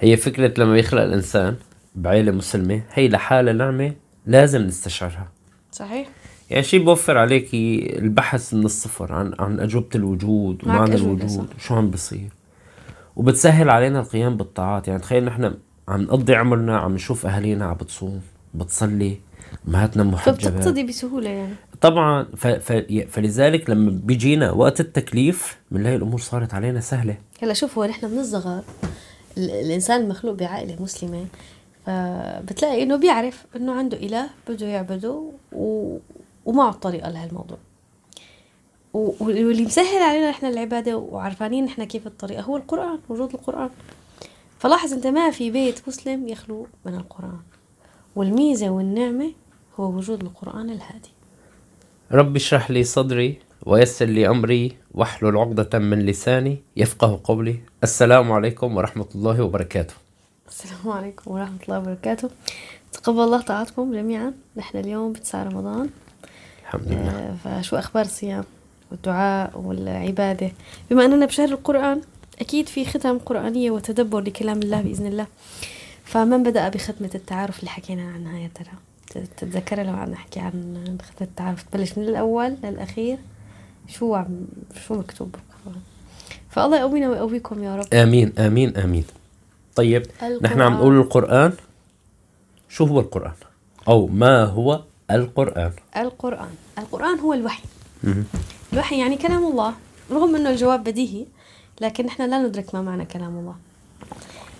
هي فكرة لما يخلق الإنسان بعيلة مسلمة هي لحالها نعمة لازم نستشعرها. صحيح. يعني شيء بوفر عليكي البحث من الصفر عن عن أجوبة الوجود ومعنى الوجود. وشو عم بصير. وبتسهل علينا القيام بالطاعات. يعني تخيل نحن عم نقضي عمرنا عم نشوف أهالينا عم بتصوم بتصلي أمهاتنا محجبات فبتقتضي بسهولة يعني. طبعا ف... ف... فلذلك لما بيجينا وقت التكليف بنلاقي الأمور صارت علينا سهلة. هلا شوف هو نحن من الصغر ال- الإنسان المخلوق بعائله مسلمه فبتلاقي إنه بيعرف إنه عنده إله بده يعبده و... ومعه طريقه لهالموضوع. واللي مسهل علينا نحن العبادة وعرفانين نحن كيف الطريقة هو القرآن وجود القرآن. فلاحظ أنت ما في بيت مسلم يخلو من القرآن. والميزة والنعمة هو وجود القرآن الهادي. رب اشرح لي صدري. ويسر لي أمري واحلل عقدة من لساني يفقه قولي. السلام عليكم ورحمة الله وبركاته. السلام عليكم ورحمة الله وبركاته. تقبل الله طاعتكم جميعا. نحن اليوم بتسعة رمضان. الحمد لله. آه، فشو أخبار الصيام والدعاء والعبادة؟ بما أننا بشهر القرآن أكيد في ختم قرآنية وتدبر لكلام الله بإذن الله. فمن بدأ بختمة التعارف اللي حكينا عنها يا ترى؟ ت- تتذكرها لو عم نحكي عن ختمة التعارف؟ تبلش من الأول للأخير. شو عم شو مكتوب؟ بالقرآن فالله يقوينا ويقويكم يا رب. آمين آمين آمين. طيب نحن عم نقول القرآن. شو هو القرآن؟ أو ما هو القرآن؟ القرآن. القرآن هو الوحي. الوحي يعني كلام الله رغم إنه الجواب بديهي لكن إحنا لا ندرك ما معنى كلام الله.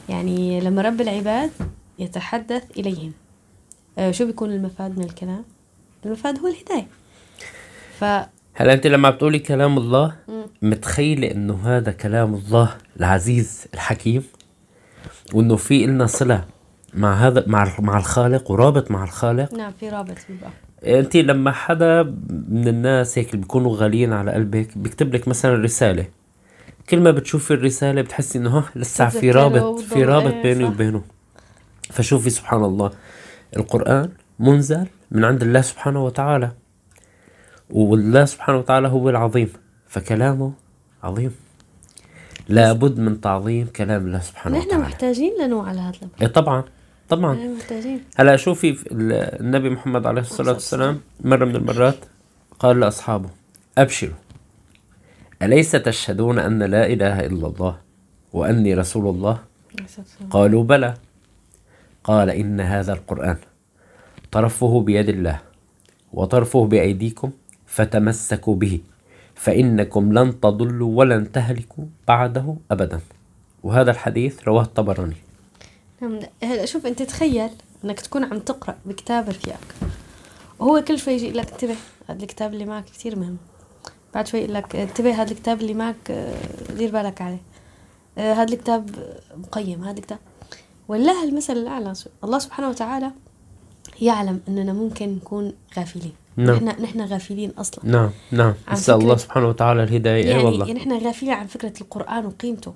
يعني لما رب العباد يتحدث إليهم. آه، شو بيكون المفاد من الكلام؟ المفاد هو الهداية. ف هلا أنت لما بتقولي كلام الله مم. متخيلة إنه هذا كلام الله العزيز الحكيم؟ وإنه في إلنا صلة مع هذا مع مع الخالق ورابط مع الخالق؟ نعم في رابط بيبقى. أنت لما حدا من الناس هيك اللي بيكونوا غاليين على قلبك بيكتب لك مثلا رسالة كل ما بتشوفي الرسالة بتحسي إنه ها لسه في رابط في رابط بيني. وبينه. فشوفي سبحان الله القرآن منزل من عند الله سبحانه وتعالى. والله سبحانه وتعالى هو العظيم فكلامه عظيم. لابد من تعظيم كلام الله سبحانه نحن وتعالى. محتاجين لنوع على هذا الأمر. إيه طبعا طبعا. نحن محتاجين. هلا شوفي في ال- النبي محمد عليه الصلاة والسلام مرة من المرات قال لأصحابه أبشروا. أليس تشهدون أن لا إله إلا الله وأني رسول الله؟ قالوا بلى. قال إن هذا القرآن طرفه بيد الله وطرفه بأيديكم فتمسكوا به فإنكم لن تضلوا ولن تهلكوا بعده أبدا. وهذا الحديث رواه الطبراني. نعم هلا شوف أنت تخيل إنك تكون عم تقرأ بكتاب رفيقك وهو كل شوي يجي لك انتبه هذا الكتاب اللي معك كتير مهم. بعد شوي يقول لك انتبه هذا الكتاب اللي معك آه، دير بالك عليه. آه، هذا الكتاب مقيم هذا الكتاب. والله المثل الأعلى الله سبحانه وتعالى يعلم أننا ممكن نكون غافلين. نعم. نحن نحن غافلين أصلا. نعم نعم. عن نسأل الله سبحانه وتعالى الهداية. يعني أي والله. يعني إحنا غافلين عن فكرة القرآن وقيمته.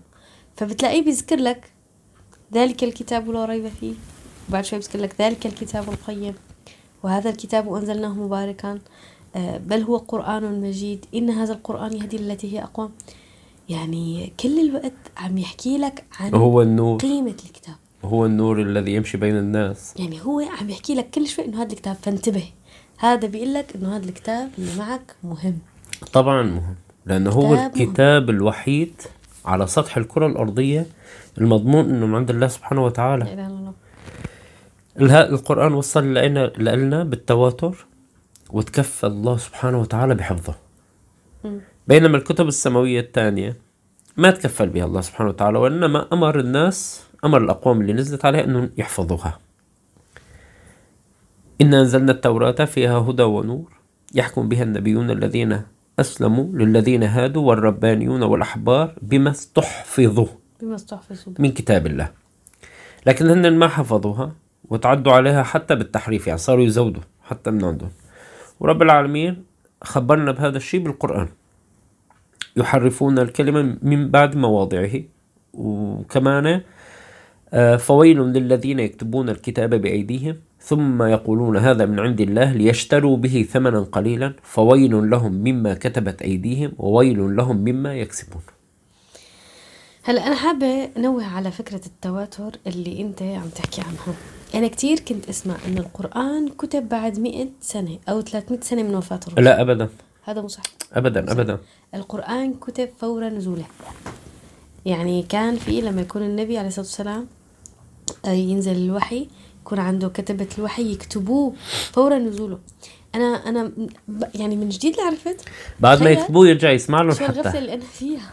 فبتلاقيه بيذكر لك ذلك الكتاب لا ريب فيه. وبعد شوي بيذكر لك ذلك الكتاب القيم. وهذا الكتاب أنزلناه مباركا. آه، بل هو قرآن مجيد. إن هذا القرآن يهدي للتي هي أقوم يعني كل الوقت عم يحكي لك عن هو النور. قيمة الكتاب. هو النور الذي يمشي بين الناس. يعني هو عم يحكي لك كل شوي إنه هذا الكتاب. فانتبه. هذا بيقول لك إنه هذا الكتاب اللي معك مهم. طبعا مهم لأنه هو كتاب مهم. الكتاب الوحيد على سطح الكرة الأرضية المضمون أنه من عند الله سبحانه وتعالى. لا القرآن وصل لنا لنا بالتواتر وتكفى الله سبحانه وتعالى بحفظه. مم. بينما الكتب السماوية الثانية ما تكفل بها الله سبحانه وتعالى وإنما أمر الناس أمر الأقوام اللي نزلت عليها أنهم يحفظوها. إنا أنزلنا التوراة فيها هدى ونور يحكم بها النبيون الذين أسلموا للذين هادوا والربانيون والأحبار بما استحفظوا. بما استحفظوا. من كتاب الله. لكن هن ما حفظوها وتعدوا عليها حتى بالتحريف يعني صاروا يزودوا حتى من عندهم. ورب العالمين خبرنا بهذا الشيء بالقرآن. يحرفون الكلمة من بعد مواضعه. وكمان آه، فويل للذين يكتبون الكتاب بأيديهم. ثم يقولون هذا من عند الله ليشتروا به ثمنا قليلا فويل لهم مما كتبت أيديهم وويل لهم مما يكسبون. هلا أنا حابة أنوه على فكرة التواتر اللي أنت عم تحكي عنها. أنا كتير كنت أسمع إنه القرآن كتب بعد 100 سنة أو 300 سنة من وفاة الرسول. لا ابدا. هذا مو صحيح. ابدا ابدا. القرآن كتب فور نزوله. يعني كان في لما يكون النبي عليه الصلاة والسلام آه، ينزل الوحي يكون عنده كتبة الوحي يكتبوه فور نزوله. أنا ب- يعني من جديد اللي عرفت. بعد ما يكتبوه يرجع يسمع لهم شو الغفلة حتى اللي أنا فيها؟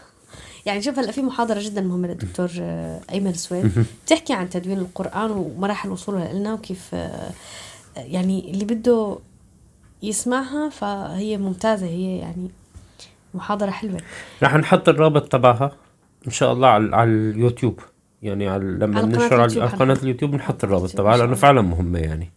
يعني شوف هلا في محاضرة جدا مهمة للدكتور آه، أيمن سويد بتحكي عن تدوين القرآن ومراحل وصوله لنا وكيف آه، يعني اللي بده يسمعها فهي ممتازة. هي يعني محاضرة حلوة. رح نحط الرابط تبعها إن شاء الله على اليوتيوب. يعني على لما على ننشر على قناة. اليوتيوب نحط الرابط شاء لأنه. فعلا مهمة يعني.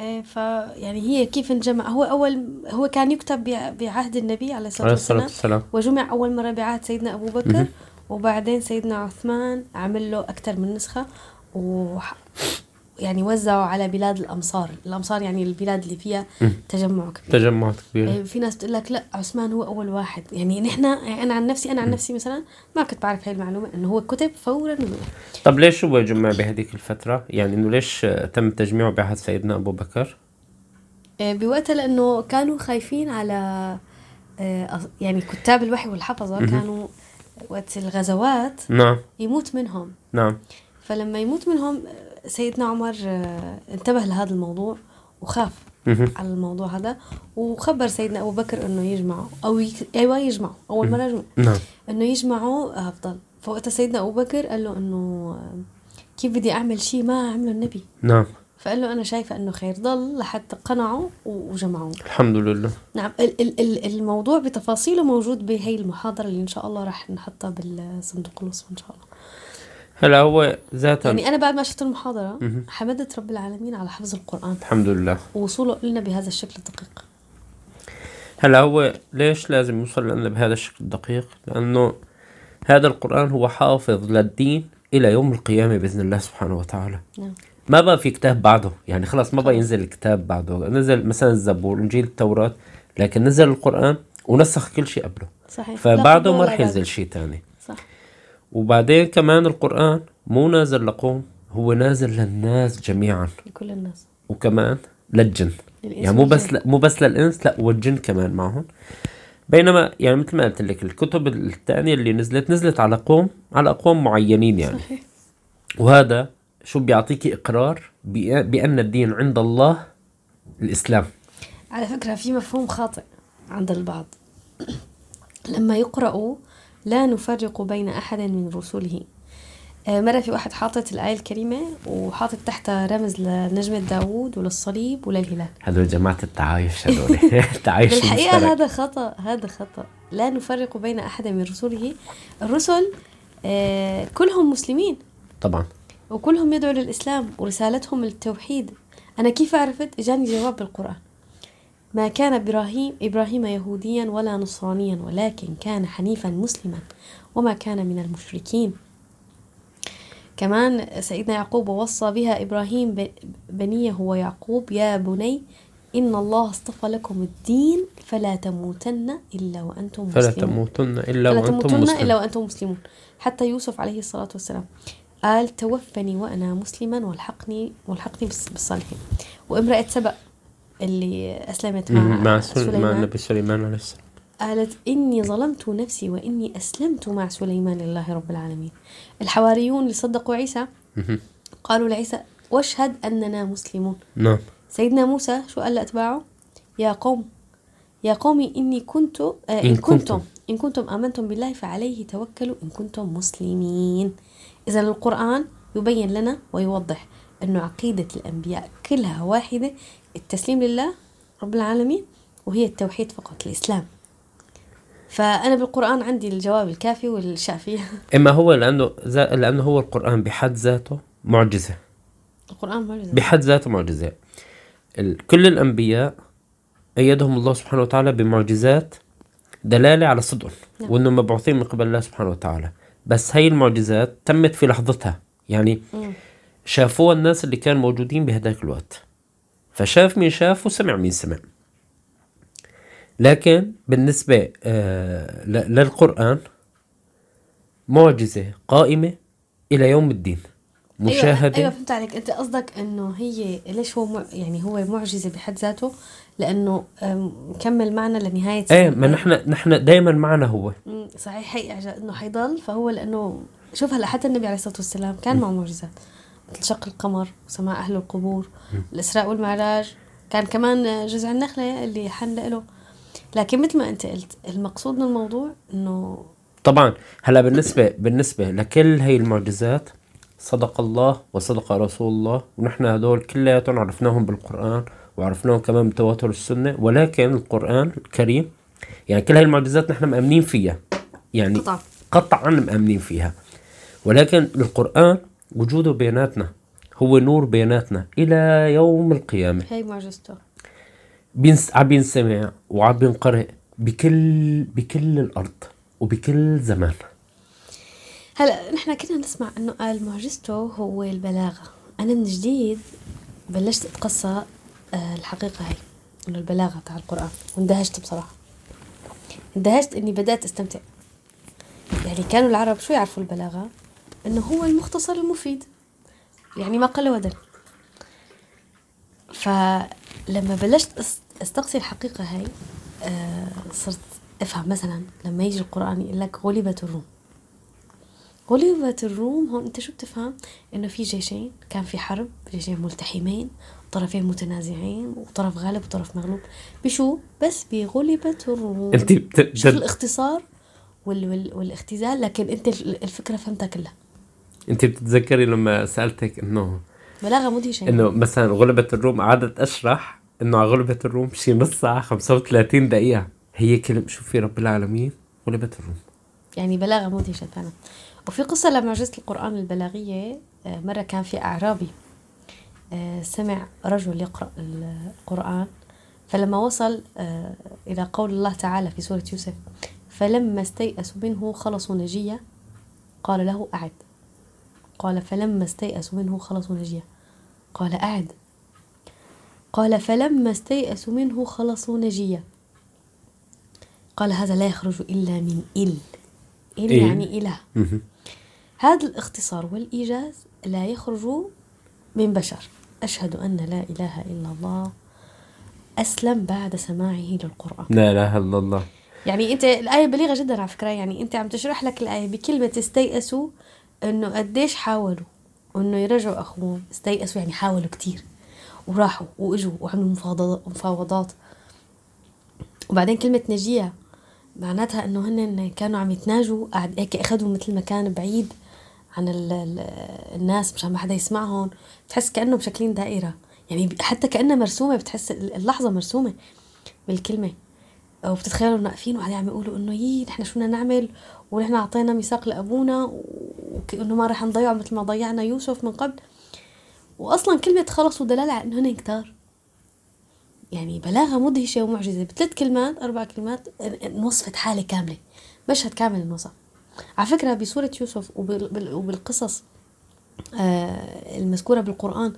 إيه ف يعني هي كيف انجمع هو اول هو كان يكتب بع- بعهد النبي عليه الصلاة والسلام. والسلام. وجمع أول مره بعهد سيدنا أبو بكر وبعدين سيدنا عثمان عمل له أكثر من نسخة. و يعني وزعوا على بلاد الأمصار. الأمصار يعني البلاد اللي فيها تجمع كبير. تجمعات كبيره إيه، في ناس تقول لك لا عثمان هو أول واحد. يعني نحن أنا عن نفسي أنا عن نفسي مثلا ما كنت بعرف هاي المعلومة إنه هو كتب فورا طب ليش هو جمع بهذيك الفترة؟ يعني إنه ليش تم تجميعه بعهد سيدنا أبو بكر؟ آه، بوقتها لأنه كانوا خايفين على أص- يعني كتاب الوحي والحفظة كانوا وقت الغزوات نعم. يموت منهم. نعم. فلما يموت منهم سيدنا عمر آه، انتبه لهذا الموضوع وخاف. على الموضوع هذا وخبر سيدنا أبو بكر إنه يجمعوا أو. أيوه يجمعوا أول مره يجمعوا نعم. إنه يجمعوا أفضل. فوقتها سيدنا أبو بكر قال له إنه آه، كيف بدي أعمل شيء ما عمله النبي؟ نعم. فقال له أنا شايفة إنه خير ضل لحتى قنعوا و- وجمعوا الحمد لله. نعم. ال- ال- ال- الموضوع بتفاصيله موجود بهي المحاضرة اللي إن شاء الله راح نحطها بالصندوق الوصف إن شاء الله. هلا هو ذاتا. يعني أنا بعد ما شفت المحاضرة حمدت رب العالمين على حفظ القرآن. الحمد لله. ووصوله لنا بهذا الشكل الدقيق. هلا هو ليش لازم يوصل لنا بهذا الشكل الدقيق؟ لأنه هذا القرآن هو حافظ للدين إلى يوم القيامة بإذن الله سبحانه وتعالى. نعم. ما بقى في كتاب بعده. يعني خلاص ما بقى ينزل الكتاب بعده. نزل مثلا الزبور الإنجيل التوراة لكن نزل القرآن ونسخ كل شيء قبله. صحيح. فبعده ما رح ينزل. شيء تاني. صح وبعدين كمان القرآن مو نازل لقوم هو نازل للناس جميعا. لكل الناس. وكمان للجن. للإنس يعني مو بس. مو بس للإنس لا والجن كمان معهم. بينما يعني مثل ما قلت لك الكتب الثانية اللي نزلت نزلت على قوم على أقوام معينين يعني. صحيح. وهذا شو بيعطيكي إقرار بأ- بأن الدين عند الله الإسلام. على فكرة في مفهوم خاطئ عند البعض. لما يقرأوا لا نفرق بين أحد من رسله آه، مرة في واحد حاطط الآية الكريمة وحاطط تحتها رمز لنجمة داوود وللصليب وللهلال. هدول جماعة التعايش هدول التعايش بالحقيقة. هذا خطأ هذا خطأ. لا نفرق بين أحد من رسله الرسل آه، كلهم مسلمين. طبعا. وكلهم يدعوا للإسلام ورسالتهم التوحيد أنا كيف عرفت؟ إجاني جواب بالقرآن. ما كان إبراهيم إبراهيم يهوديا ولا نصرانيا ولكن كان حنيفا مسلما وما كان من المشركين. كمان سيدنا يعقوب وصى بها إبراهيم بنيه ويعقوب يا بني إن الله اصطفى لكم الدين فلا تموتن إلا وأنتم فلا مسلمون. تموتن إلا فلا وأنتم تموتن مسلمون. إلا وأنتم مسلمون. حتى يوسف عليه الصلاة والسلام قال توفني وأنا مسلما والحقني والحقني بالص- بالصالحين. وامرأة سبأ اللي أسلمت مع, مع, مع سل- مع سليمان. النبي سليمان عليه السلام. قالت إني ظلمت نفسي وإني أسلمت مع سليمان لله رب العالمين. الحواريون اللي صدقوا عيسى. قالوا لعيسى واشهد أننا مسلمون. نعم. سيدنا موسى شو قال لأتباعه؟ يا قوم يا قوم إني كنت آه إن, كنتم. إن كنتم آمنتم بالله فعليه توكلوا إن كنتم مسلمين. إذا القرآن يبين لنا ويوضح أنه عقيدة الأنبياء كلها واحدة التسليم لله رب العالمين وهي التوحيد فقط الإسلام. فأنا بالقرآن عندي الجواب الكافي والشافي. إما هو لأنه ذا- لأنه هو القرآن بحد ذاته معجزة. القرآن معجزة. بحد ذاته معجزة. كل الأنبياء أيدهم الله سبحانه وتعالى بمعجزات دلالة على صدقهم نعم. وأنهم مبعوثين من قبل الله سبحانه وتعالى. بس هاي المعجزات تمت في لحظتها. يعني مم. شافوها الناس اللي كانوا موجودين بهداك الوقت. فشاف مين شاف وسمع مين سمع. لكن بالنسبة آه للقرآن معجزة قائمة إلى يوم الدين. مشاهدة. أيوه فهمت عليك. أنت قصدك إنه هي ليش هو مع يعني هو معجزة بحد ذاته؟ لأنه أم، كمل معنا لنهاية إيه ما نحن نحن دائما معنا هو. صحيح هي إنه حيضل فهو لأنه شوف هلا حتى النبي عليه الصلاة والسلام كان معه معجزات. شق القمر وسماع أهل القبور. الإسراء والمعراج. كان كمان جزع النخلة اللي حن له. لكن مثل ما أنت قلت المقصود من الموضوع إنه طبعا هلا بالنسبة بالنسبة لكل هي المعجزات صدق الله وصدق رسول الله. ونحن هدول كلياتهم عرفناهم بالقرآن وعرفناهم كمان بتواتر السنة. ولكن القرآن الكريم يعني كل هاي المعجزات نحن مأمنين فيها. يعني قطعا. قطعا مأمنين فيها. ولكن القرآن وجوده بيناتنا هو نور بيناتنا إلى يوم القيامة. هي معجزته بينس... عم بينسمع وعم بينقرأ بكل بكل الأرض وبكل زمان. هلا نحن كنا نسمع إنه قال معجزته هو البلاغة. أنا من جديد بلشت اتقصى آه، الحقيقة هي إنه البلاغة تاع القرآن. واندهشت بصراحة. اندهشت إني بدأت أستمتع. يعني كانوا العرب شو يعرفوا البلاغة؟ إنه هو المختصر المفيد. يعني ما قل ودل فلما بلشت أستقصي الحقيقة هاي آه، صرت أفهم مثلا لما يجي القرآن يقول لك غلبت الروم. غلبت الروم هون أنت شو بتفهم؟ إنه في جيشين كان في حرب جيشين ملتحمين طرفين متنازعين وطرف غالب وطرف مغلوب. بشو؟ بس بغلبت الروم. أنت بت... شوف. الاختصار وال وال والاختزال لكن أنت ال- الفكرة فهمتها كلها. انت بتتذكري لما سألتك انه بلاغة مدهشه انه مثلا غلبة الروم قعدت أشرح انه على غلبة الروم شي نص ساعة 35 دقيقة. هي كلمة شوفي رب العالمين غلبة الروم. يعني بلاغة مدهشه فعلا وفي قصة لمعجزه القرآن البلاغية آه، مرة كان في أعرابي آه، سمع رجل يقرأ القرآن. فلما وصل آه، إلى قول الله تعالى في سورة يوسف فلما استيأسوا منه خلصوا نجية قال له أعد. قال فلما استيأسوا منه خلصوا نجية. قال أعد. قال فلما استيأسوا منه خلصوا نجية. قال هذا لا يخرج إلا من إل. إل إيه. يعني إله. هذا الاختصار والإيجاز لا يخرج من بشر. أشهد أن لا إله إلا الله. أسلم بعد سماعه للقرآن. لا إله إلا الله. يعني أنت الآية بليغة جدا على فكرة. يعني أنت عم تشرح لك الآية بكلمة استيأسوا إنه قديش حاولوا إنه يرجعوا أخوهم استيأسوا يعني حاولوا كتير. وراحوا وإجوا وعملوا مفاوضات. وبعدين كلمة نجية معناتها إنه هن كانوا عم يتناجوا قاعد هيك اخذوا مثل مكان بعيد عن ال ال الناس مشان ما حدا يسمعهم. بتحس كأنه مشكلين دائرة. يعني حتى كأنها مرسومة بتحس اللحظة مرسومة بالكلمة. وبتتخيلوا إنه واقفين وقاعدين عم يقولوا إنه يي نحن شو بدنا نعمل؟ ونحن أعطينا ميثاق لأبونا وانه ما رح نضيعه مثل ما ضيعنا يوسف من قبل. واصلا كلمة خلصوا دلاله على إنه هن كتار يعني بلاغة مدهشة ومعجزة. بثلاث كلمات أربع كلمات انوصفت حالة كاملة. مشهد كامل انوصف على فكرة بسورة يوسف وبال- بال- وبالقصص آه، المذكورة بالقرآن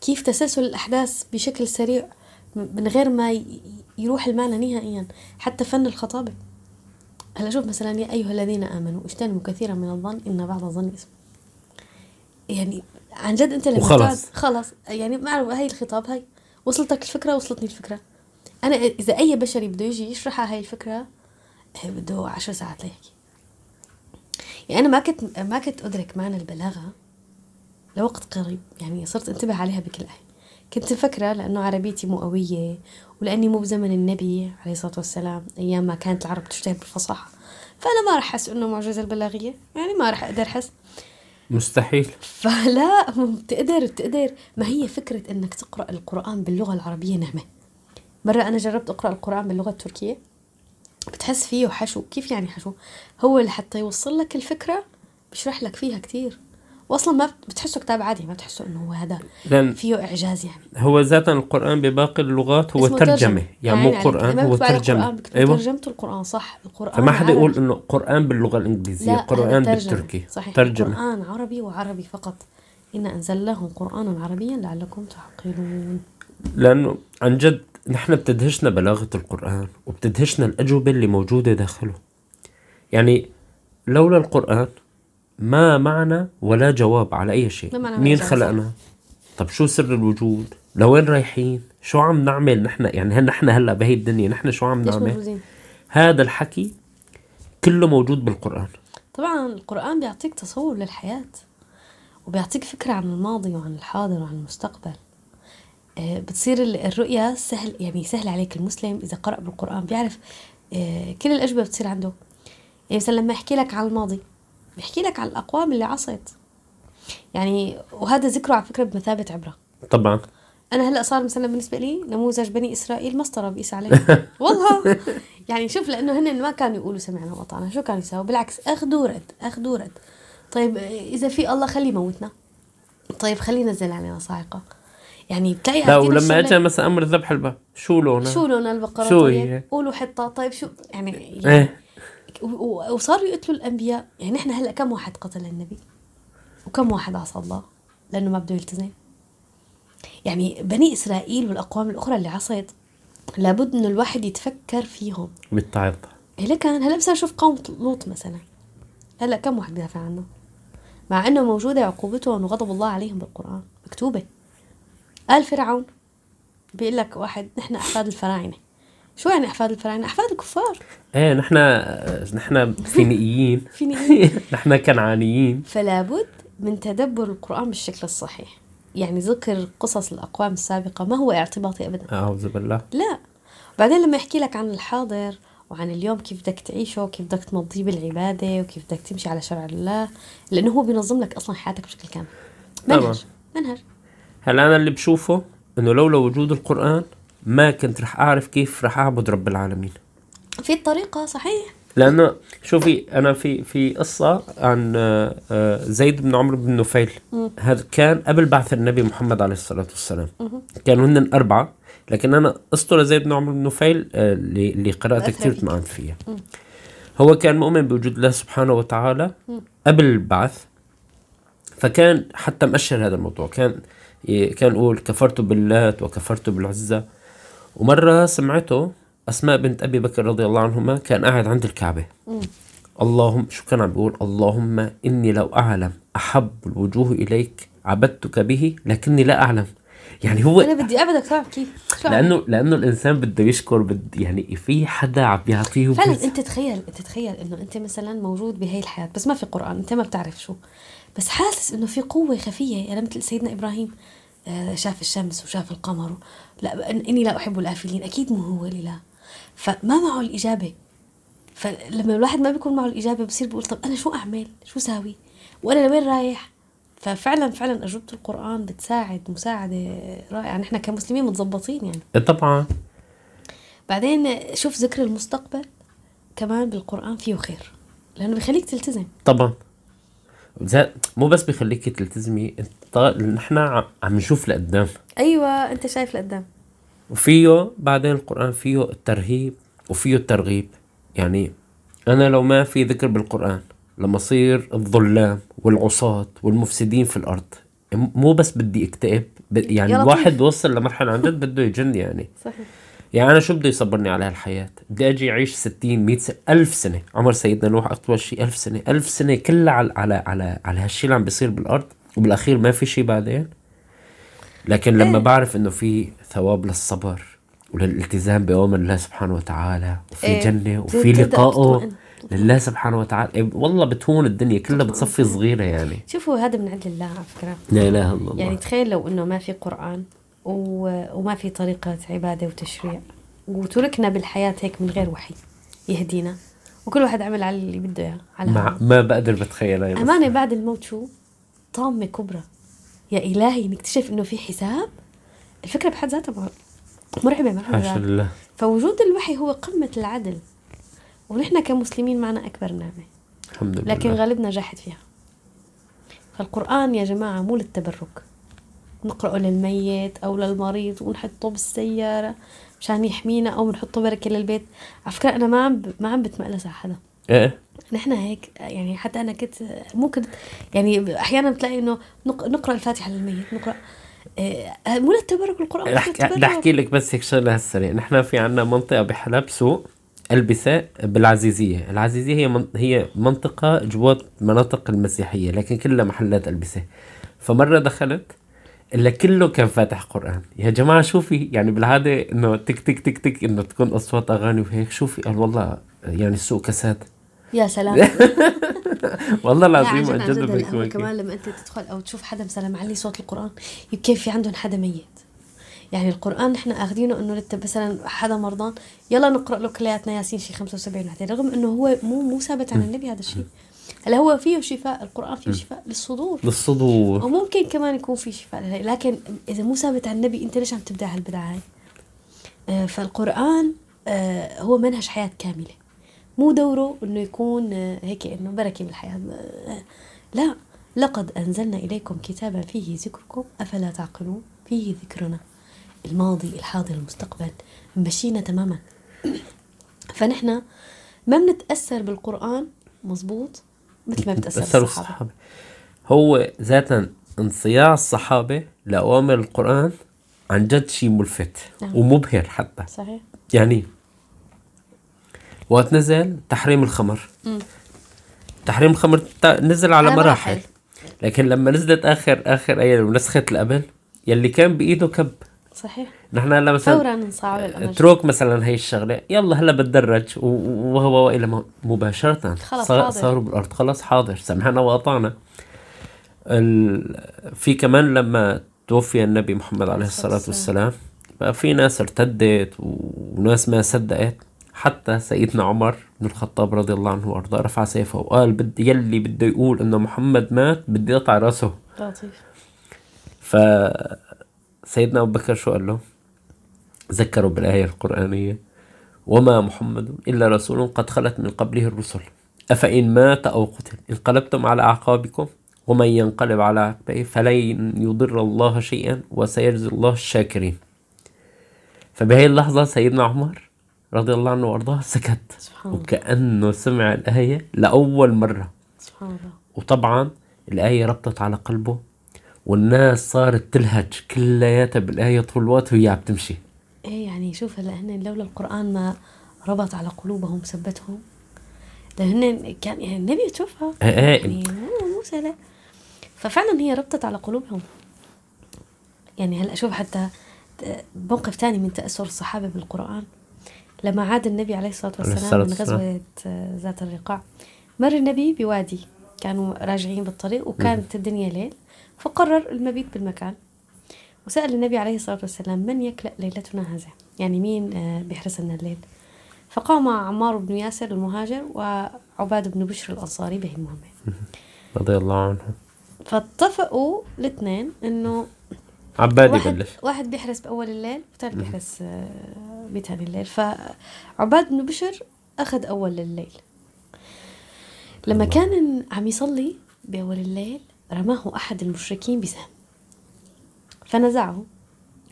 كيف تسلسل الأحداث بشكل سريع من غير ما يروح المعنى نهائيا حتى فن الخطابة. هلا شوف مثلا يا أيها الذين آمنوا اجتنبوا كثيرا من الظن إن بعض الظن إثم. يعني عن جد أنت لما وخلص. خلص. يعني ما هي الخطاب هاي. وصلتك الفكرة وصلتني الفكرة. أنا إذا أي بشري بده يجي يشرح هاي الفكرة إيه بده عشر ساعات ليحكي. يعني أنا ما كنت ما كنت أدرك معنى البلاغة لوقت قريب. يعني صرت انتبه عليها بكل آية كنت مفكرة لأنه عربيتي مو قوية ولأني مو بزمن النبي عليه الصلاة والسلام أيام ما كانت العرب تشتهر بالفصاحة. فأنا ما رح أحس إنه معجزة البلاغية يعني ما رح أقدر أحس. مستحيل. فلا بتقدر بتقدر ما هي فكرة إنك تقرأ القرآن باللغة العربية نعمة مرة أنا جربت أقرأ القرآن باللغة التركية بتحس فيه حشو. كيف يعني حشو؟ هو لحتى يوصل لك الفكرة بيشرح لك فيها كتير. واصلا ما بتحسه كتاب عادي ما بتحسه إنه هو هذا فيه إعجاز يعني. هو ذاتا القرآن بباقي اللغات هو اسمه ترجمة. يعني مو. قرآن لما هو بكتب أيوه. ترجمة القرآن صح. القرآن فما حدا يقول. إنه قرآن باللغة الإنجليزية لا ترجمة. بالتركي. صحيح. ترجمة. القرآن عربي وعربي فقط. إنا أنزلناه قرآنا عربيا لعلكم تعقلون. لأنه عن جد نحن بتدهشنا بلاغة القرآن وبتدهشنا الأجوبة اللي موجودة داخله. يعني لولا القرآن ما معنى ولا جواب على أي شيء؟ ما معنى ولا مين جواب، خلقنا؟ طب شو سر الوجود؟ لوين رايحين؟ شو عم نعمل نحن؟ يعني هل نحن هلأ بهي الدنيا؟ نحن شو عم نعمل؟ موجودين؟ هذا الحكي كله موجود بالقرآن. طبعا القرآن بيعطيك تصور للحياة وبيعطيك فكرة عن الماضي وعن الحاضر وعن المستقبل. آه، بتصير ال- الرؤية سهل يعني سهل عليك المسلم إذا قرأ بالقرآن بيعرف آه، كل الأجوبة بتصير عنده. يعني مثلا لما يحكي لك عن الماضي بيحكي لك عن الأقوام اللي عصت يعني وهذا ذكره على فكرة بمثابة عبرة. طبعا. أنا هلأ صار مثلا بالنسبة لي نموذج بني إسرائيل مسطره بقيس عليه. والله. يعني شوف لأنه هن ما كانوا يقولوا سمعنا وأطعنا شو كانوا يساووا؟ بالعكس أخذوا ورد أخذوا ورد. طيب إذا في الله خليه يموتنا. طيب خليه ينزل علينا صاعقة. يعني بتلاقي لا ولما اجى مثلا أمر ذبح البقر شو لونه؟ شو لون البقرة؟ شو طيب هي؟ قولوا حطة. طيب شو؟ يعني, يعني و- وصاروا يقتلوا الأنبياء. يعني إحنا هلأ كم واحد قتل النبي؟ وكم واحد عصى الله؟ لأنه ما بده يلتزم. يعني بني إسرائيل والأقوام الأخرى اللي عصت لابد إنه الواحد يتفكر فيهم. بالتعظ إيه لكن هلأ مثلا شوف قوم لوط مثلا. هلأ كم واحد بيدافع عنه؟ مع إنه موجودة عقوبتهم وغضب الله عليهم بالقرآن. مكتوبة. قال فرعون بيقول لك واحد نحن أحفاد الفراعنة. شو يعني أحفاد الفراعنه أحفاد الكفار. إيه نحن نحن فينيين. فينيين. نحن كنعانيين. فلا بد من تدبر القرآن بالشكل الصحيح. يعني ذكر قصص الأقوام السابقة ما هو اعتباطي أبدا. أعوذ بالله. لا. بعدين لما يحكي لك عن الحاضر وعن اليوم كيف بدك تعيشه وكيف بدك تمضيه بالعبادة وكيف بدك تمشي على شرع الله لأنه هو بينظم لك أصلا حياتك بشكل كامل. طبعاً. منهج. منهج. هلا أنا اللي بشوفه إنه لولا وجود القرآن ما كنت رح أعرف كيف رح أعبد رب العالمين. في الطريقة صحيح. لأنه شوفي أنا في في قصة عن آه، آه، زيد بن عمرو بن نفيل. هذا كان قبل بعث النبي محمد عليه الصلاة والسلام. كانوا هن أربعة لكن أنا قصته لزيد بن عمرو بن نفيل آه، اللي اللي قرات. كثير طمعان فيها هو كان مؤمن بوجود الله سبحانه وتعالى قبل البعث فكان حتى مأشر هذا الموضوع. كان كان يقول كفرت باللات وكفرت بالعزى ومرة سمعته أسماء بنت أبي بكر رضي الله عنهما كان قاعد عند الكعبة. اللهم شو كان عم بيقول؟ اللهم إني لو أعلم أحب الوجوه إليك عبدتك به لكني لا أعلم. يعني هو أنا بدي أعبدك تعرف كيف؟ لأنه لأنه الإنسان بده يشكر بد يعني في حدا عم بيعطيه فعلا بس- أنت تخيل أنت تخيل إنه أنت مثلا موجود بهي الحياة بس ما في قرآن أنت ما بتعرف شو. بس حاسس إنه في قوة خفية يعني مثل سيدنا إبراهيم. شاف الشمس وشاف القمر لا إن- إني لا أحب الآفلين أكيد مو هو اللي لا. فما معه الإجابة. فلما الواحد ما بيكون معه الإجابة بصير بيقول طب أنا شو أعمل؟ شو ساوي؟ وأنا لوين رايح؟ ففعلا فعلا أجوبة القرآن بتساعد مساعدة رائعة. نحن كمسلمين متظبطين يعني. طبعا. بعدين شوف ذكر المستقبل كمان بالقرآن فيه خير لأنه بيخليك تلتزم. طبعا. مو بس بيخليك تلتزمي انت طا- نحن عم نشوف لقدام. أيوة أنت شايف لقدام. وفيه بعدين القرآن فيه الترهيب وفيه الترغيب. يعني أنا لو ما في ذكر بالقرآن لما أصير الظلام والعصاة والمفسدين في الأرض مو بس بدي أكتئب يعني. الواحد وصل لمرحلة عن جد بده يجن يعني. صحيح. يعني أنا شو بده يصبرني على هالحياة؟ بدي أجي أعيش 60 100 سنة ألف سنة. عمر سيدنا نوح أطول شيء ألف سنة. ألف سنة كلها على على على, على هالشيء اللي عم بيصير بالأرض. وبالأخير ما في شيء بعدين لكن لما إيه. بعرف إنه في ثواب للصبر وللالتزام بأوامر الله سبحانه وتعالى وفي إيه. جنة وفي لقائه. لله سبحانه وتعالى إيه والله بتهون الدنيا كلها بتصفي صغيرة يعني شوفوا هذا من عند الله على فكرة لا إله إلا الله يعني تخيل لو إنه ما في قرآن و... وما في طريقة عبادة وتشريع وتركنا بالحياة هيك من غير وحي يهدينا وكل واحد عمل على اللي بده إياه على هواه. ما بقدر بس. أمانة بعد الموت شو طامة كبرى. يا إلهي نكتشف إنه في حساب؟ الفكرة بحد ذاتها مر- مرعبة مرعبة. حاشا لله. فوجود الوحي هو قمة العدل ونحن كمسلمين معنا أكبر نعمة. الحمد لله. لكن غالبنا جاحد فيها. فالقرآن يا جماعة مو للتبرك. نقرأه للميت أو للمريض ونحطه بالسيارة مشان يحمينا أو بنحطه بركة للبيت. على فكرة أنا ما عم ب... ما عم بتمقلس على حدا. إيه؟ نحن هيك يعني حتى أنا كنت مو كنت يعني أحيانا بتلاقي إنه نق- نقرأ الفاتحة للميت نقرأ آه، مو للتبرك القران. بدي احكي لك بس هيك شغلة هالسريع نحن في عنا منطقة بحلب سوق البساء بالعزيزية العزيزية هي من... هي منطقة جوات مناطق المسيحية لكن كلها محلات ألبسة. فمرة دخلت إلا كله كان فاتح قرآن. يا جماعة شوفي يعني بالعادة إنه تك تك تك تك إنه تكون أصوات أغاني وهيك شوفي قال والله يعني السوق كساد يا سلام. والله العظيم عن جد بيكون. كمان لما أنت تدخل أو تشوف حدا مثلا معلي صوت القرآن يمكن في عندهم حدا ميت. يعني القرآن نحن أخذينه إنه لت مثلا حدا مرضان يلا نقرأ له كلياتنا ياسين شي 75 وحده رغم إنه هو مو مو ثابت عن النبي هذا الشيء. هلا هو فيه شفاء القرآن فيه شفاء للصدور. للصدور. وممكن كمان يكون في شفاء لكن إذا مو ثابت عن النبي أنت ليش عم تبدأ هالبدعة هاي؟ آه، فالقرآن آه، هو منهج حياة كاملة. مو دوره إنه يكون آه، هيك إنه بركة بالحياة آه، لا لقد أنزلنا إليكم كتابا فيه ذكركم أفلا تعقلون؟ فيه ذكرنا الماضي الحاضر المستقبل مشينا تماما. فنحن ما بنتأثر بالقرآن مزبوط مثل ما بتأثر الصحابة. هو ذاتا انصياع الصحابة لأوامر القرآن عن جد شيء ملفت نعم. ومبهر حتى. صحيح. يعني وقت نزل تحريم الخمر. مم. تحريم الخمر نزل على على مراحل. مراحل. لكن لما نزلت آخر آخر آية ونسخت القبل يلي كان بإيده كب. صحيح. نحن هلا مثلا فورا انصاع الأمر. اترك مثلا هي الشغلة يلا هلا بتدرج وهو والى م- مباشرة. خلص صار- حاضر. صاروا بالأرض. خلاص حاضر. سمعنا واطعنا ال... في كمان لما توفي النبي محمد عليه الصلاة والسلام. بقى في ناس ارتدت وناس ما صدقت. حتى سيدنا عمر بن الخطاب رضي الله عنه وأرضاه رفع سيفه وقال بدي يلي بده يقول إنه محمد مات بدي أقطع رأسه. لطيف. ف سيدنا أبو بكر شو قال له؟ ذكروا بالآية القرآنية وما محمد إلا رسول قد خلت من قبله الرسل أفإن مات أو قتل انقلبتم على أعقابكم ومن ينقلب على عقبيه فلن يضر الله شيئا وسيجزي الله الشاكرين. فبهي اللحظة سيدنا عمر رضي الله عنه وأرضاه سكت. سبحان وكأنه سمع الآية لأول مرة. سبحان الله. وطبعا الآية ربطت على قلبه والناس صارت تلهج كلياتها بالآية طول الوقت وهي عم تمشي. إيه يعني شوف هلا هن لولا القرآن ما ربط على قلوبهم ثبتهم. لهن كان يعني النبي توفى إيه إيه. يعني مو مو سهلة. ففعلا هي ربطت على قلوبهم. يعني هلا شوف حتى موقف تاني من تأثر الصحابة بالقرآن. لما عاد النبي عليه الصلاة عليه والسلام الصلاة من غزوة آه، ذات الرقاع مر النبي بوادي كانوا راجعين بالطريق وكانت الدنيا ليل فقرر المبيت بالمكان. وسأل النبي عليه الصلاة والسلام من يكلأ ليلتنا هذه؟ يعني مين آه، بيحرس لنا الليل؟ فقام عمار بن ياسر المهاجر وعباد بن بشر الأنصاري به المهمة رضي الله عنه فاتفقوا الاثنين إنه عباد واحد, يبلش. واحد بيحرس بأول الليل والثاني بيحرس آه، بثاني الليل فعباد بن بشر أخذ أول الليل. لما كان عم يصلي بأول الليل رماه أحد المشركين بسهم. فنزعه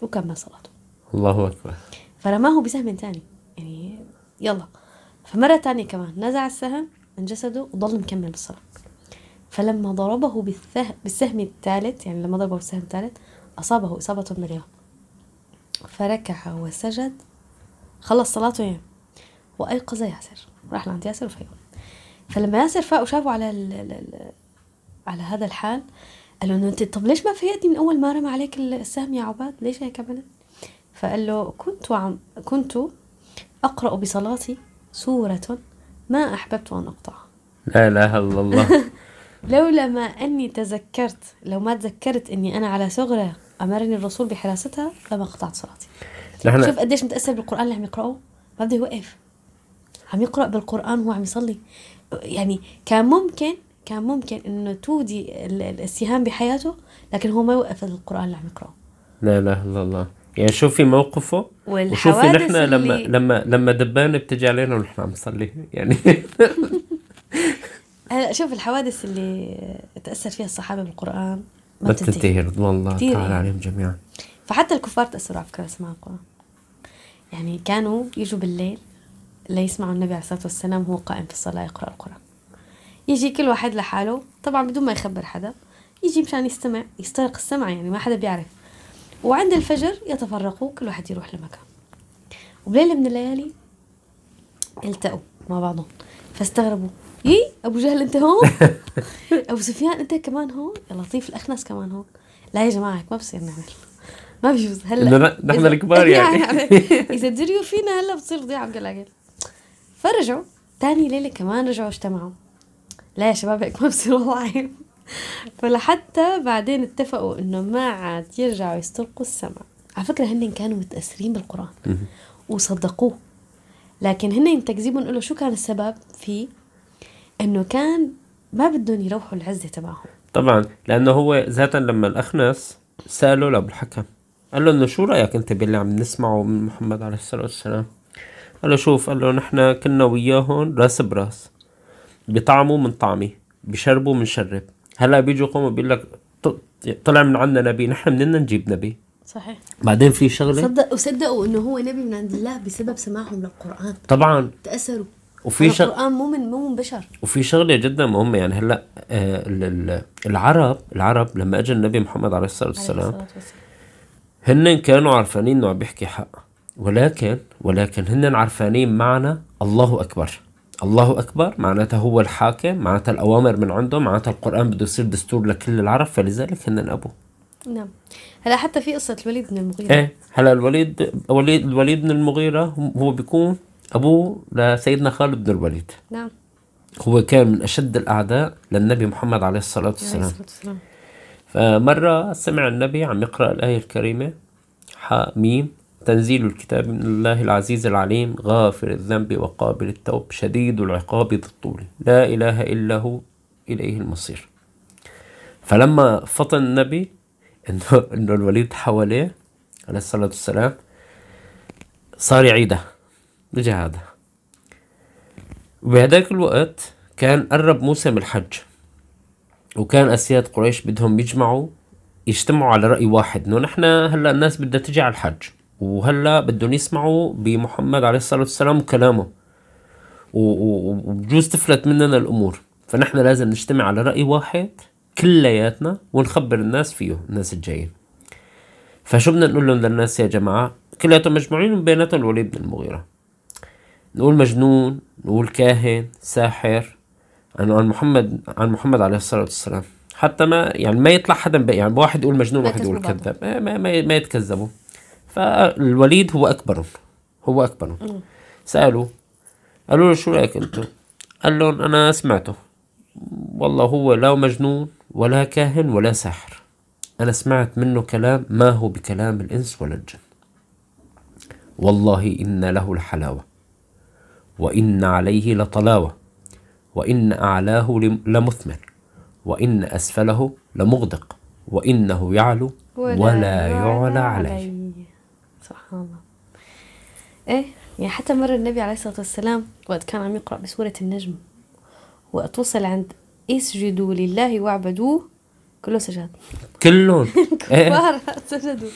وكمل صلاته. الله أكبر. فرماه بسهم تاني. يعني يلا. فمرة تانية كمان نزع السهم من جسده وضل مكمل بالصلاة. فلما ضربه بالسهم الثالث يعني لما ضربه بالسهم الثالث أصابه إصابة بالغة فركع وسجد. خلص صلاته يعني وأيقظ ياسر. راح لعند ياسر وفيقه فلما ياسر فاق وشافه على ال ال ال على هذا الحال قال له انت طب ليش ما فيقتني من أول ما رمى عليك السهم يا عباد؟ ليش هيك عملت فقال له كنت عم كنت أقرأ بصلاتي سورة ما أحببت أن أقطعها. لا إله إلا الله. لولا ما أني تذكرت لو ما تذكرت أني أنا على ثغرة أمرني الرسول بحراستها لما قطعت صلاتي. نحن شوف قديش متأثر بالقرآن اللي عم يقراه ما بده يوقف عم يقرأ بالقرآن وهو عم يصلي. يعني كان ممكن كان ممكن إنه تودي ال- ال- السهام بحياته لكن هو ما يوقف القرآن اللي عم يقرأه. لا إله إلا الله. يعني شوفي موقفه؟ وشوفي نحن لما لما لما دبانة بتجي علينا ونحن عم نصلي. يعني هلا شوف الحوادث اللي تأثر فيها الصحابة بالقرآن. ما بتنتهي. رضوان الله تعالى يعني. عليهم جميعا. فحتى الكفار تأثروا على فكرة سماع القرآن. يعني كانوا يجوا بالليل ليسمعوا النبي عليه الصلاة والسلام وهو قائم في الصلاة يقرأ القرآن. يجي كل واحد لحاله طبعا بدون ما يخبر حدا يجي مشان يستمع يسترق السمع يعني ما حدا بيعرف. وعند الفجر يتفرقوا كل واحد يروح لمكان. وبليلة من الليالي التقوا مع بعضهم فاستغربوا. يي أبو جهل أنت هون؟ أبو سفيان أنت كمان هون؟ يا لطيف الاخنس كمان هون. لا يا جماعة ما بصير نعمل. ما بيجوز. هلا نحن الكبار يعني. إذا دريوا فينا هلا بتصير ضيعه بقلاقل فرجعوا. تاني ليلة كمان رجعوا اجتمعوا. لا يا شباب هيك ما بصير والله. عيب فلحتى بعدين اتفقوا إنه ما عاد يرجعوا يستلقوا السمع على فكرة هن كانوا متأثرين بالقرآن. وصدقوه. لكن هن تكذيبهم له شو كان السبب فيه إنه كان ما بدهم يروحوا العزة تبعهم. طبعا لأنه هو ذاتا لما الاخنس ساله لابو الحكم قال له إنه شو رأيك أنت باللي عم نسمعه من محمد عليه الصلاة والسلام؟ قال له شوف قال له نحن كنا وياهم راس براس. بيطعموا من طعمي بيشربوا من شرب. هلأ بيجوا قوم بيقول لك ط- طلع من عنا نبي نحن مننا نجيب نبي. صحيح. بعدين في شغلة؟ صدق وصدقوا إنه هو نبي من عند الله بسبب سماعهم للقرآن. طبعا. تأثروا. وفي شغ... القرآن مو من مو من بشر. وفي شغلة جدا مهمة يعني هلأ آه ال- ال- العرب العرب لما اجى النبي محمد عليه الصلاة والسلام. هن كانوا عارفانين إنه عم بيحكي حق. ولكن ولكن هن عارفانين معنى الله أكبر. الله أكبر معناتها هو الحاكم معناتها الأوامر من عنده معناتها القرآن بده يصير دستور لكل العرب فلذلك هن أبوه. نعم. هلأ حتى في قصة الوليد بن المغيرة. إيه هلأ الوليد وليد الوليد بن المغيرة هو بيكون ابوه لسيدنا خالد بن الوليد. نعم. هو كان من أشد الأعداء للنبي محمد عليه الصلاة عليه والسلام. الصلاة والسلام. فمرة سمع النبي عم يقرأ الآية الكريمة حاء ميم تنزيل الكتاب من الله العزيز العليم غافر الذنب وقابل التوب شديد العقاب ذي الطول. لا إله إلا هو إليه المصير. فلما فطن النبي إنه إنه الوليد حواليه عليه الصلاة والسلام صار يعيدها رجع هذا وبهذاك الوقت كان قرب موسم الحج وكان أسياد قريش بدهم يجمعوا يجتمعوا على رأي واحد إنه نحن هلأ الناس بدها تجي على الحج وهلأ بدهم يسمعوا بمحمد عليه الصلاة والسلام وكلامه وبجوز تفلت مننا الأمور. فنحن لازم نجتمع على رأي واحد كلياتنا ونخبر الناس فيه الناس الجايين. فشو بدنا نقول لهم للناس يا جماعة؟ كلياتهم مجموعين من بيناتهم الوليد بن المغيرة. نقول مجنون نقول كاهن ساحر عن عن محمد عن محمد عليه الصلاة والسلام. حتى ما يعني ما يطلع حدا يعني واحد يقول مجنون واحد يقول. كذاب. ما, ما, ما, يتكذبوا. فالوليد هو أكبرهم. هو أكبرهم. سالوا قالوا له شو رأيك أنتم قال لهم أنا سمعته. والله هو لا مجنون ولا كاهن ولا ساحر. أنا سمعت منه كلام ما هو بكلام الإنس ولا الجن. والله إن له الحلاوه وإن عليه لطلاوة وإن أعلاه لم- لمثمر وإن أسفله لمغدق وإنه يعلو ولا, يعلى عليه. سبحان الله. إيه يعني حتى مرة النبي عليه الصلاة والسلام وقت كان عم يقرأ بسورة النجم وقت وصل عند اسجدوا لله واعبدوه كله سجد. كلهم. إيه. كفار سجدوا.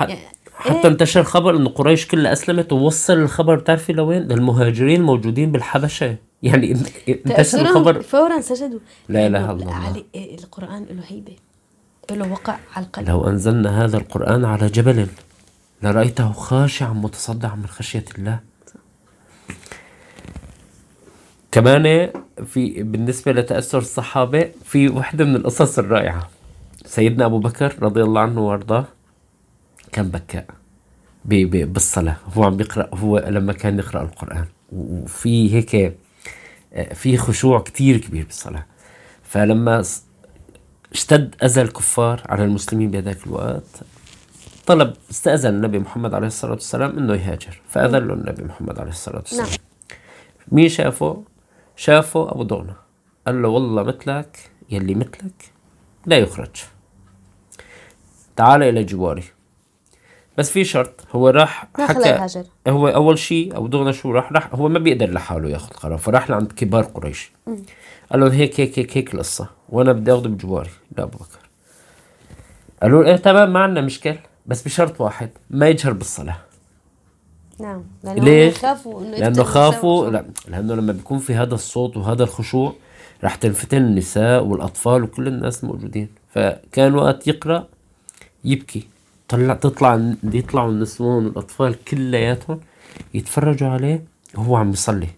يعني حتى انتشر خبر انه قريش كلها أسلمت ووصل الخبر بتعرفي لوين؟ للمهاجرين الموجودين بالحبشة. يعني إن- انتشر الخبر. فورا سجدوا. لا لأنه إلا الله. علي إيه، القرآن له هيبة. له وقع على القلب. لو أنزلنا هذا القرآن على جبل لرأيته خاشعا متصدعا من خشية الله. كمان في بالنسبة لتأثر الصحابة في وحده من القصص الرائعة. سيدنا أبو بكر رضي الله عنه وأرضاه. كان بكاء ب- ب- بالصلاة. هو عم بيقرا هو لما كان يقرأ القرآن. وفي هيك في خشوع كتير كبير بالصلاة. فلما اشتد أذى الكفار على المسلمين بهذاك الوقت طلب استأذن النبي محمد عليه الصلاة والسلام إنه يهاجر. فأذن له النبي محمد عليه الصلاة والسلام. نعم. مين شافه؟ شافه أبو دغنة. قال له والله مثلك يلي مثلك لا يخرج. تعال إلى جواري. بس في شرط هو راح حكى هو أول شيء أبو دغنة شو راح راح هو ما بيقدر لحاله ياخذ قرار فراح لعند كبار قريش. قال لهم هيك هيك هيك هيك القصة وأنا بدي أخذه بجواري لأبو بكر. قالوا له إيه تمام ما عندنا مشكل بس بشرط واحد ما يجهر بالصلاة. نعم لأنه ليش؟ خافوا لأنه يفتن خافوا لا لأنه لما بيكون في هذا الصوت وهذا الخشوع راح تنفتن النساء والأطفال وكل الناس الموجودين فكان وقت يقرأ يبكي. طلع تطلع يطلعوا النسوان والأطفال كلياتهم يتفرجوا عليه وهو عم يصلي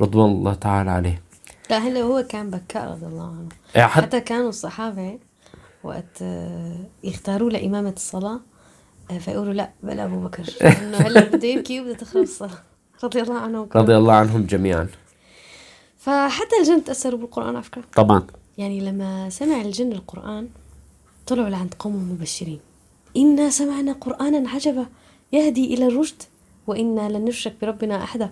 رضوان الله تعالى عليه. لا هلا هو كان بكاء رضي الله عنه. يعني حتى حتى كانوا الصحابة وقت آه، يختاروا لإمامة الصلاة آه، فيقولوا لا بل أبو بكر. إنه هلا بده يبكي وبده تخرب الصلاة رضي الله عنه رضي الله عنهم جميعا. فحتى الجن تأثروا بالقرآن على فكرة. طبعا. يعني لما سمع الجن القرآن طلعوا لعند قوم مبشرين. إنا سمعنا قرآنا عجبا يهدي إلى الرشد وإنا لن نشرك بربنا أحدا.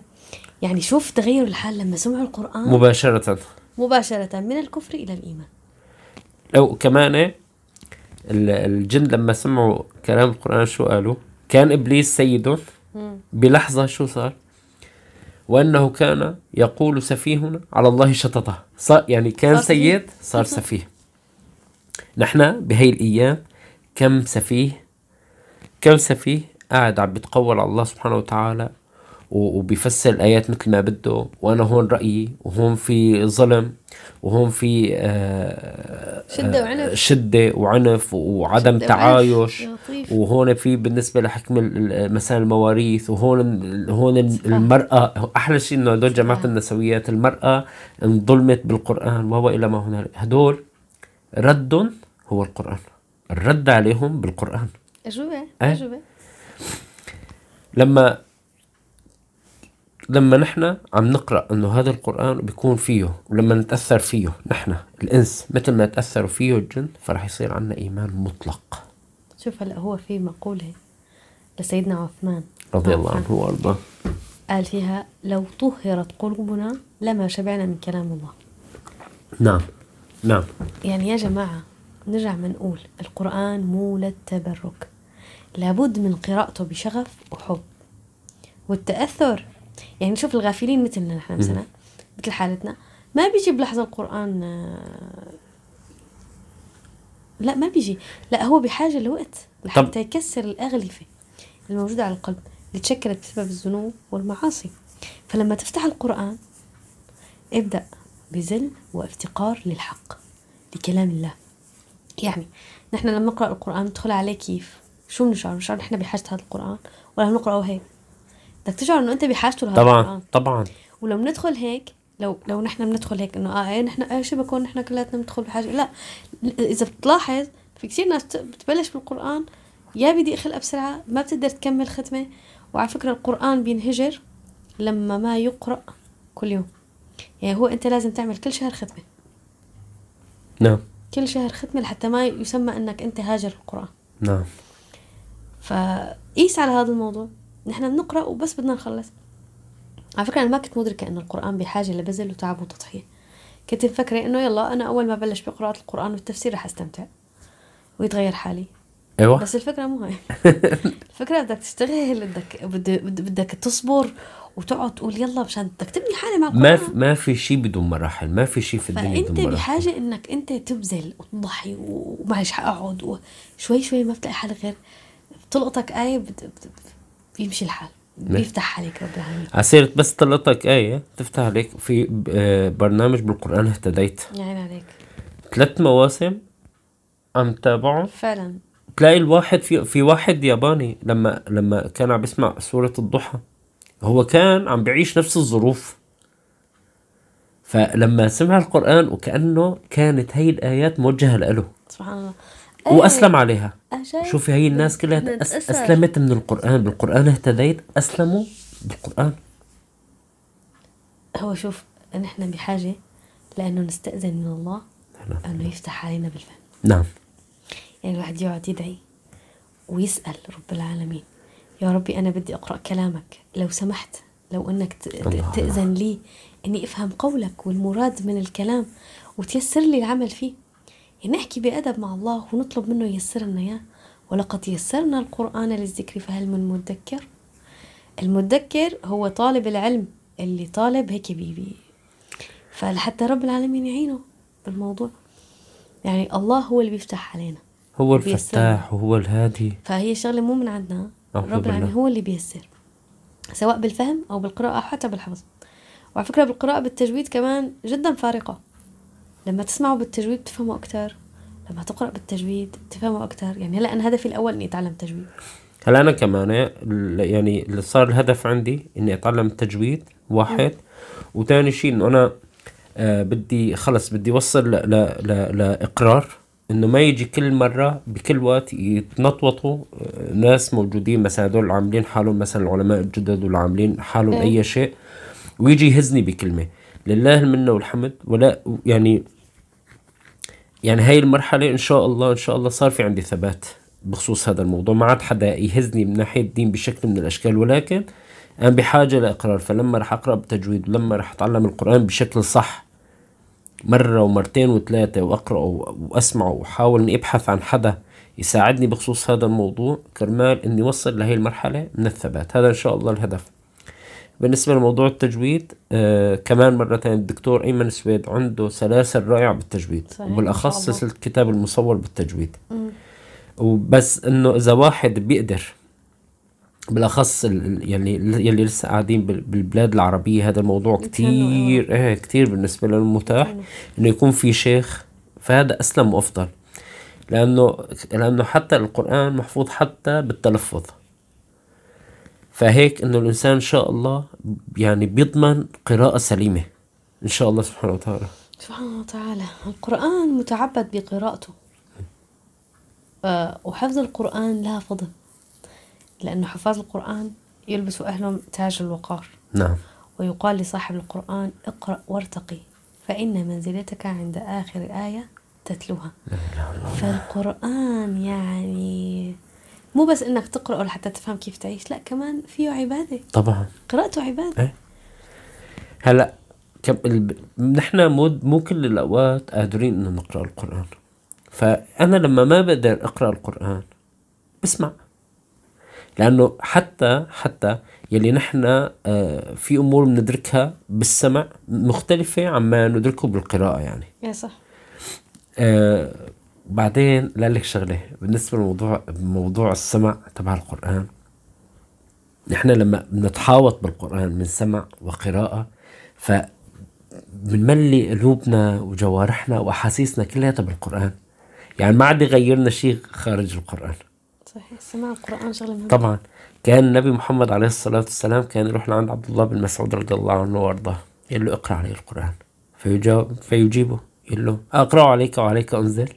يعني شوف تغير الحال لما سمعوا القرآن. مباشرة. مباشرة من الكفر إلى الإيمان. لو كمان ال- الجن لما سمعوا كلام القرآن شو قالوا؟ كان إبليس سيدهم بلحظة شو صار؟ وأنه كان يقول سفيهنا على الله شططه. صار يعني كان صار. سيد صار سفيه. نحن بهي الأيام كم سفيه؟ كم سفيه قاعد عم بيتقول على الله سبحانه وتعالى و- وبيفسر الآيات مثل ما بده. وأنا هون رأيي وهون في ظلم وهون في آه شدة وعنف. شدة وعنف وعدم شدة تعايش. وهون في بالنسبة لحكم مثلا المواريث وهون هون المرأة أحلى شيء إنه هدول جماعة. النسويات المرأة انظلمت بالقرآن وهو إلى ما هنالك. هدول رد هو القرآن. الرد عليهم بالقرآن. أجوبة إيه؟ أجوبة. لما لما نحن عم نقرأ إنه هذا القرآن بيكون فيه ولما نتأثر فيه نحن الإنس مثل ما تاثروا فيه الجن فرح يصير عنا إيمان مطلق. شوف هلأ هو في مقولة لسيدنا عثمان. رضي الله. عنه وأرضاه. قال فيها لو طهرت قلوبنا لما شبعنا من كلام الله. نعم نعم. يعني يا جماعة نرجع بنقول القرآن مو للتبرك لابد من قراءته بشغف وحب. والتأثر يعني شوف الغافلين مثلنا نحن مثلا مثل حالتنا ما بيجي بلحظة القرآن لا ما بيجي. لا هو بحاجة لوقت لحتى يكسر الأغلفة الموجودة على القلب اللي تشكلت بسبب الذنوب والمعاصي. فلما تفتح القرآن ابدأ بذل وافتقار للحق لكلام الله. يعني نحن لما نقرأ القرآن ندخل عليه كيف؟ شو بنشعر؟ بنشعر نحن بحاجة هذا القرآن ولا بنقرأه هيك؟ بدك تشعر إنه أنت بحاجته لهذا طبعا القرآن. طبعا. ولو بندخل هيك لو لو نحن بندخل هيك إنه آه إيه نحن إيه شو بكون؟ نحن كلياتنا بندخل بحاجة. لا إذا بتلاحظ في كثير ناس بت- بتبلش بالقرآن يا بيضيق خلقها بسرعة ما بتقدر تكمل ختمة. وعلى فكرة القرآن بينهجر لما ما يقرأ كل يوم. يعني هو أنت لازم تعمل كل شهر ختمة. نعم. كل شهر ختمة لحتى ما يسمى إنك أنت هاجر القرآن. نعم. فقيس على هذا الموضوع. نحن بنقرأ وبس بدنا نخلص. على فكرة أنا ما كنت مدركة إنه القرآن بحاجة لبذل وتعب وتضحية. كنت مفكرة إنه يلا أنا أول ما بلش بقراءة القرآن والتفسير رح أستمتع. ويتغير حالي. أيوه. بس الفكرة مو هاي. الفكرة بدك تشتغل بدك بد- بد- بدك تصبر وتقعد تقول يلا مشان بدك تبني حالي مع ما في ما في شيء بدون مراحل ما في شيء في الدنيا فأنت بدون مراحل. بحاجه إنك أنت تبذل وتضحي ومعلش حاقعد وشوي شوي ما بتلاقي حالك غير بتلقطك بت- بت- بيمشي الحال. بيفتح عليك رب العالمين. عسيرة بس طلعتك آية تفتح عليك. في آه، برنامج بالقرآن اهتديت. يا عين عليك. ثلاث مواسم عم تابعهم فعلا. تلاقي الواحد في في واحد ياباني لما لما كان عم بيسمع سورة الضحى هو كان عم بيعيش نفس الظروف. فلما سمع القرآن وكأنه كانت هي الآيات موجهة له سبحان الله. وأسلم عليها؟ شوفي هي الناس كلها أس. أسلمت من القرآن بالقرآن اهتديت أسلموا بالقرآن. هو شوف نحن بحاجة لأنه نستأذن من الله أنه يفتح علينا بالفهم نعم. يعني الواحد يقعد يدعي ويسأل رب العالمين. يا ربي أنا بدي أقرأ كلامك. لو سمحت لو إنك ت- ت- الله. تأذن لي إني أفهم قولك والمراد من الكلام وتيسر لي العمل فيه. يعني نحكي بأدب مع الله ونطلب منه ييسر لنا إياه. ولقد يسرنا القرآن للذكر فهل من مدكر؟ المدكر هو طالب العلم اللي طالب هيك بيبي فلحتى رب العالمين يعينه بالموضوع. يعني الله هو اللي بيفتح علينا. هو. الفتاح وهو الهادي. فهي شغلة مو من عندنا. رب العالمين. هو اللي بيسر سواء بالفهم أو بالقراءة أو حتى بالحفظ. وعلى فكرة بالقراءة بالتجويد كمان جدا فارقة. لما تسمعوا بالتجويد بتفهموا أكتر لما تقرأ بالتجويد تفهموا أكتر. يعني هلا أنا هدفي الأول إني أتعلم تجويد. هلا أنا كمان ال- يعني اللي صار الهدف عندي إني أتعلم التجويد واحد. وثاني شيء إنه أنا آه بدي خلص بدي اوصل ل- ل- ل- لإقرار. إنه ما يجي كل مرة بكل وقت يتنطوطوا آه، ناس موجودين مثلا هدول عاملين حالهم مثلا العلماء الجدد ولا عاملين حالهم إيه. أي شيء ويجي يهزني بكلمة. لله المنة والحمد ولا يعني يعني هاي المرحلة إن شاء الله إن شاء الله صار في عندي ثبات بخصوص هذا الموضوع. ما عاد حدا يهزني من ناحية الدين بشكل من الأشكال ولكن أنا بحاجة لإقرار. فلما رح أقرأ بالتجويد ولما رح أتعلم القرآن بشكل صح مرة ومرتين وثلاثة وأقرأه وأسمعه وأحاول إني أبحث عن حدا يساعدني بخصوص هذا الموضوع كرمال إني أوصل لهي المرحلة من الثبات هذا إن شاء الله الهدف بالنسبة لموضوع التجويد آه كمان مرة تانية الدكتور أيمن سويد عنده سلاسل رائعة بالتجويد صحيح، وبالأخص. سلسلة الكتاب المصور بالتجويد مم. وبس إنه إذا واحد بيقدر ال- يعني يلي لسه قاعدين بال- بالبلاد العربية هذا الموضوع يتهنوا، كتير إيه كتير بالنسبة لهم متاح. إنه يكون في شيخ فهذا أسلم وأفضل. لأنه لأنه حتى القرآن محفوظ حتى بالتلفظ. فهيك إنه الإنسان إن شاء الله يعني بيضمن قراءة سليمة إن شاء الله سبحانه وتعالى. سبحانه وتعالى. القرآن متعبد بقراءته. وحفظ القرآن لها فضل. لأنه حفاظ القرآن يلبس أهلهم تاج الوقار. نعم. ويقال لصاحب القرآن اقرأ وارتقي فإن منزلتك عند آخر آية تتلوها. فالقرآن يعني مو بس إنك تقرأه لحتى تفهم كيف تعيش لا كمان فيه عبادة. طبعا. قراءته عبادة. إيه. هلأ كم ال... نحن مو مو كل الأوقات قادرين إنه نقرأ القرآن. فأنا لما ما بقدر أقرأ القرآن بسمع. لأنه حتى حتى يلي نحن آه، في أمور بندركها بالسمع مختلفة عما ندركه بالقراءة يعني. يا صح. آه بعدين لا لك شغلة بالنسبة لموضوع موضوع السمع تبع القرآن. نحن لما بنتحاوط بالقرآن من سمع وقراءة ف بنملي قلوبنا وجوارحنا وأحاسيسنا كلياتها بالقران يعني ما عاد يغيرنا شيء خارج القرآن. صحيح. سماع القرآن شغلة مهمة طبعا. كان النبي محمد عليه الصلاة والسلام كان يروح لعند عبد الله بن مسعود رضي الله عنه وأرضاه. يقول له اقرأ علي القرآن. فيجاوب فيجيبه. يقول له أقرأ عليك وعليك أنزل.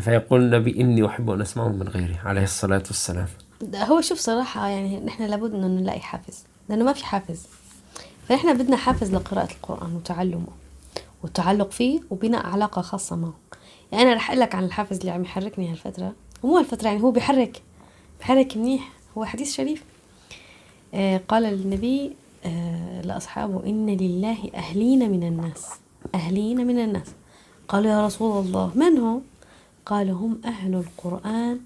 فيقول النبي إني أحب أن أسمعه من غيري عليه الصلاة والسلام. ده هو شوف صراحة يعني نحن لابد إنه نلاقي حافز لأنه ما في حافز. فنحن بدنا حافز لقراءة القرآن وتعلمه والتعلق فيه وبناء علاقة خاصة معه. يعني أنا رح أقول لك عن الحافز اللي عم يحركني هالفترة. ومو هالفترة يعني هو بيحرك بيحرك منيح هو حديث شريف. آه قال النبي آه لأصحابه إن لله أهلين من الناس أهلين من الناس. قالوا يا رسول الله من هم؟ قالوا هم أهل القرآن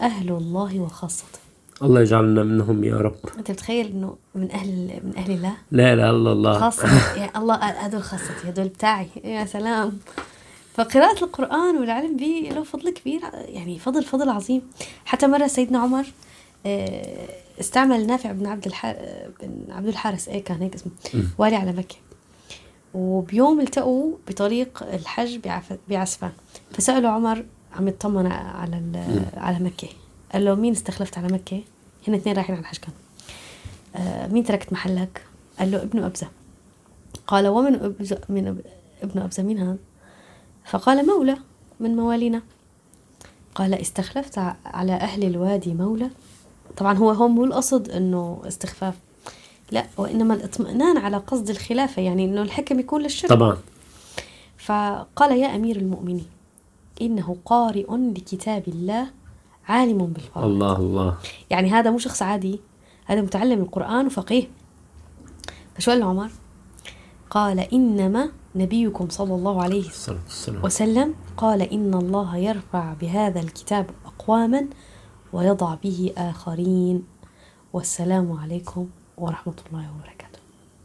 أهل الله وخاصته. الله يجعلنا منهم يا رب. أنت بتخيل إنه من أهل من أهل الله؟ لا لا الله الله. خاصة يعني الله هدول خاصتي هدول بتاعي. يا سلام. فقراءة القرآن والعلم به له فضل كبير يعني فضل فضل عظيم. حتى مرة سيدنا عمر آه، استعمل نافع بن عبد الحارث بن عبد الحارث إيه كان هيك اسمه؟ والي على مكة. وبيوم التقوا بطريق الحج بعسفان فسألوا عمر عم يطمن على على مكة. قال له مين استخلفت على مكة؟ هن اثنين رايحين على الحج كانوا آه، مين تركت محلك؟ قال له ابن أبزة. قال ومن أبزة من. ابن أبزة؟ مين هذا؟ فقال مولى من موالينا. قال استخلفت على أهل الوادي مولى. طبعا هو هون مو القصد إنه استخفاف. لا وإنما الاطمئنان على قصد الخلافة يعني إنه الحكم يكون للشرع طبعا. فقال يا أمير المؤمنين إنه قارئ لكتاب الله عالم بالفرائض الله الله. يعني هذا مو شخص عادي. هذا متعلم القرآن وفقيه. فشو قال عمر؟ قال إنما نبيكم صلى الله عليه وسلم قال إن الله يرفع بهذا الكتاب أقواما ويضع به آخرين. والسلام عليكم ورحمة الله وبركاته.